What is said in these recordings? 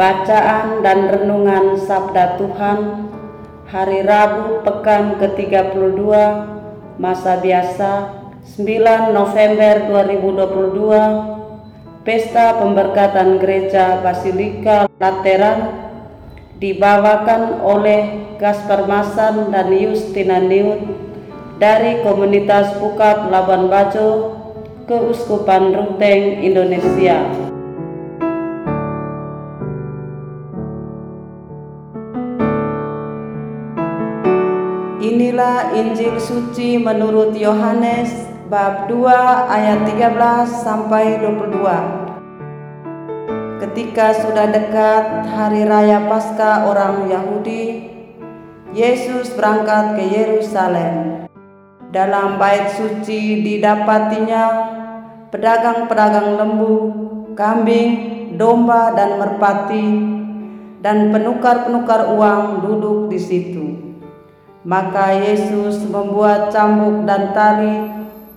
Bacaan dan Renungan Sabda Tuhan Hari Rabu Pekan ke-32 Masa Biasa 9 November 2022 Pesta Pemberkatan Gereja Basilika Lateran dibawakan oleh Gaspar Masan dan Justina Niut dari komunitas Pukat Labuan Bajo Keuskupan Ruteng Indonesia. Inilah Injil suci menurut Yohanes bab 2 ayat 13 sampai 22. Ketika sudah dekat hari raya Paskah orang Yahudi, Yesus berangkat ke Yerusalem. Dalam bait suci didapatinya pedagang-pedagang lembu, kambing, domba dan merpati dan penukar-penukar uang duduk di situ. Maka Yesus membuat cambuk dan tali,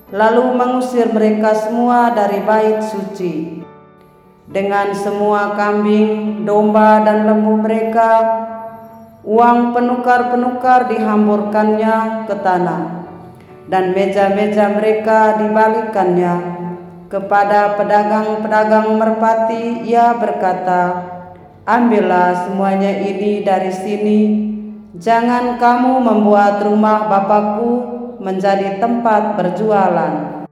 lalu mengusir mereka semua dari bait suci. Dengan semua kambing, domba, dan lembu mereka, uang penukar-penukar dihamburkannya ke tanah, dan meja-meja mereka dibalikannya kepada pedagang-pedagang merpati. Ia berkata, "Ambillah semuanya ini dari sini." Jangan kamu membuat rumah Bapakku menjadi tempat berjualan.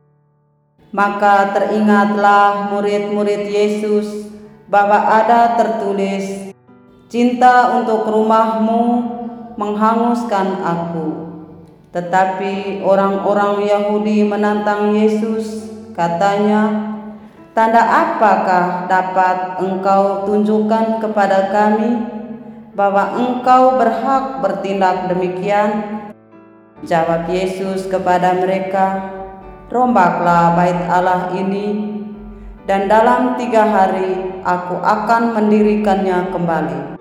Maka teringatlah murid-murid Yesus bahwa ada tertulis, Cinta untuk rumahmu menghanguskan aku. Tetapi orang-orang Yahudi menantang Yesus, katanya, Tanda apakah dapat engkau tunjukkan kepada kami bahwa engkau berhak bertindak demikian? Jawab Yesus kepada mereka, Rombaklah bait Allah ini, dan dalam tiga hari aku akan mendirikannya kembali.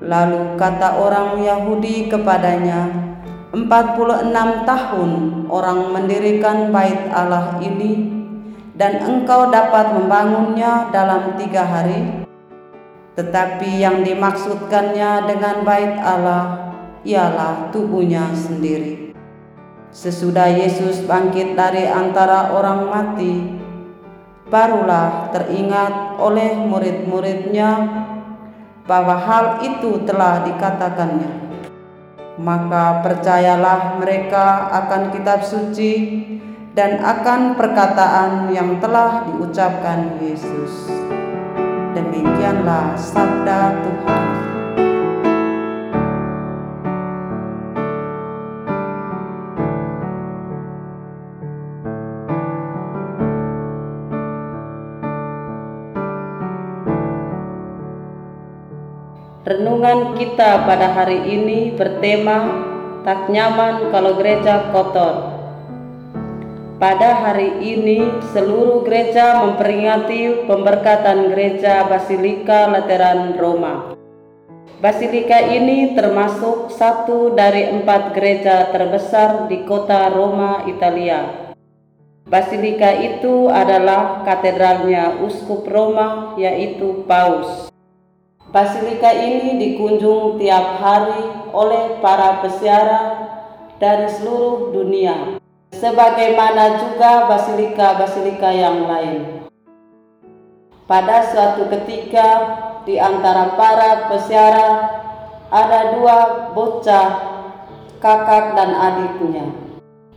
Lalu kata orang Yahudi kepadanya, empat puluh enam tahun orang mendirikan bait Allah ini, dan engkau dapat membangunnya dalam tiga hari? Tetapi yang dimaksudkannya dengan bait Allah ialah tubuhnya sendiri. Sesudah Yesus bangkit dari antara orang mati, barulah teringat oleh murid-muridnya bahwa hal itu telah dikatakannya. Maka percayalah mereka akan kitab suci dan akan perkataan yang telah diucapkan Yesus. Demikianlah sabda Tuhan. Renungan kita pada hari ini bertema tak nyaman kalau gereja kotor. Pada hari ini, seluruh gereja memperingati pemberkatan gereja Basilika Lateran Roma. Basilika ini termasuk satu dari empat gereja terbesar di kota Roma, Italia. Basilika itu adalah katedralnya Uskup Roma, yaitu Paus. Basilika ini dikunjung tiap hari oleh para peziarah dari seluruh dunia sebagaimana juga basilika-basilika yang lain. Pada suatu ketika di antara para peziarah ada dua bocah, kakak dan adiknya,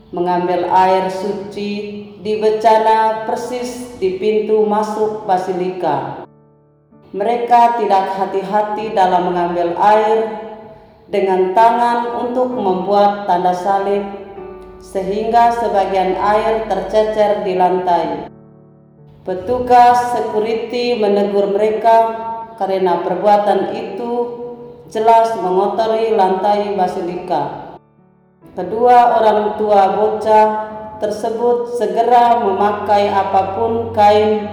mengambil air suci di bencana persis di pintu masuk basilika. Mereka tidak hati-hati dalam mengambil air dengan tangan untuk membuat tanda salib sehingga sebagian air tercecer di lantai. Petugas security menegur mereka karena perbuatan itu jelas mengotori lantai basilika. Kedua orang tua bocah tersebut segera memakai apa pun kain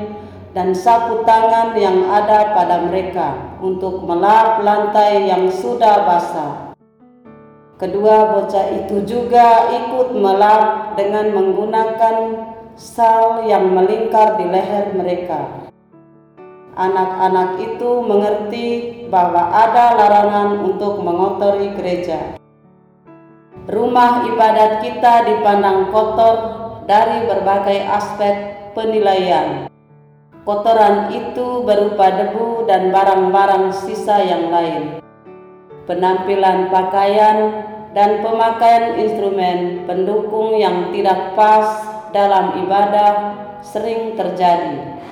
dan sapu tangan yang ada pada mereka untuk melap lantai yang sudah basah. Kedua bocah itu juga ikut melap dengan menggunakan sal yang melingkar di leher mereka. Anak-anak itu mengerti bahwa ada larangan untuk mengotori gereja. Rumah ibadat kita dipandang kotor dari berbagai aspek penilaian. Kotoran itu berupa debu dan barang-barang sisa yang lain. Penampilan pakaian dan pemakaian instrumen pendukung yang tidak pas dalam ibadah sering terjadi.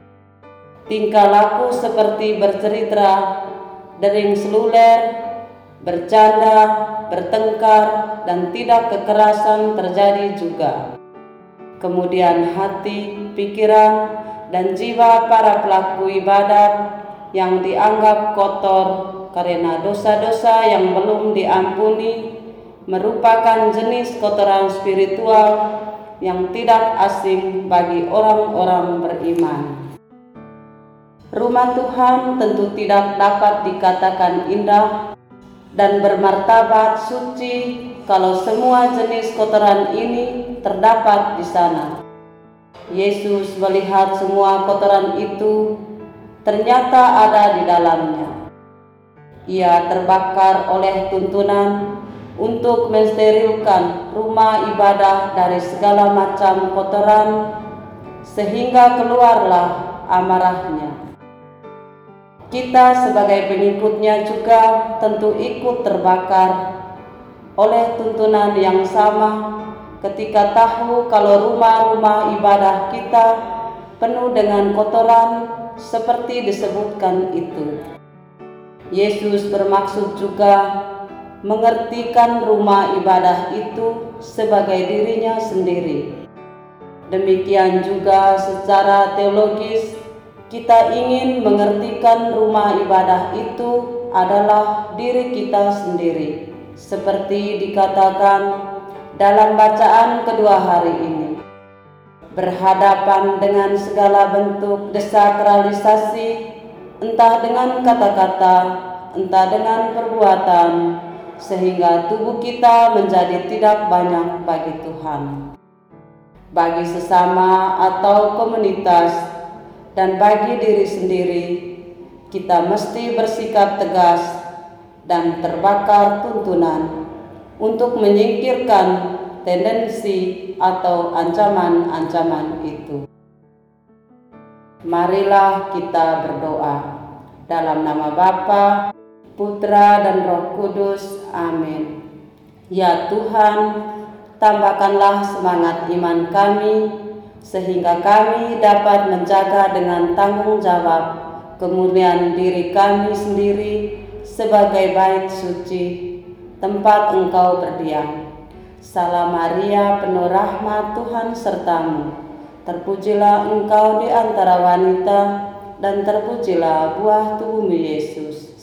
Tingkah laku seperti bercerita, dering seluler, bercanda, bertengkar, dan tidak kekerasan terjadi juga. Kemudian hati, pikiran, dan jiwa para pelaku ibadat yang dianggap kotor karena dosa-dosa yang belum diampuni merupakan jenis kotoran spiritual yang tidak asing bagi orang-orang beriman. Rumah Tuhan tentu tidak dapat dikatakan indah dan bermartabat suci kalau semua jenis kotoran ini terdapat di sana. Yesus melihat semua kotoran itu ternyata ada di dalamnya. Ia terbakar oleh tuntunan untuk mensterilkan rumah ibadah dari segala macam kotoran sehingga keluarlah amarahnya. Kita sebagai pengikutnya juga tentu ikut terbakar oleh tuntunan yang sama ketika tahu kalau rumah-rumah ibadah kita penuh dengan kotoran seperti disebutkan itu. Yesus bermaksud juga mengertikan rumah ibadah itu sebagai dirinya sendiri. Demikian juga secara teologis kita ingin mengertikan rumah ibadah itu adalah diri kita sendiri seperti dikatakan dalam bacaan kedua hari ini berhadapan dengan segala bentuk desakralisasi entah dengan kata-kata entah dengan perbuatan sehingga tubuh kita menjadi tidak banyak bagi Tuhan. Bagi sesama atau komunitas dan bagi diri sendiri, kita mesti bersikap tegas dan terbakar tuntunan untuk menyingkirkan tendensi atau ancaman-ancaman itu. Marilah kita berdoa dalam nama Bapa Putra dan Roh Kudus. Amin. Ya Tuhan, tambahkanlah semangat iman kami sehingga kami dapat menjaga dengan tanggung jawab kemuliaan diri kami sendiri sebagai bait suci tempat Engkau berdiam. Salam Maria, penuh rahmat Tuhan sertamu. Terpujilah Engkau di antara wanita dan terpujilah buah tubuhmu Yesus.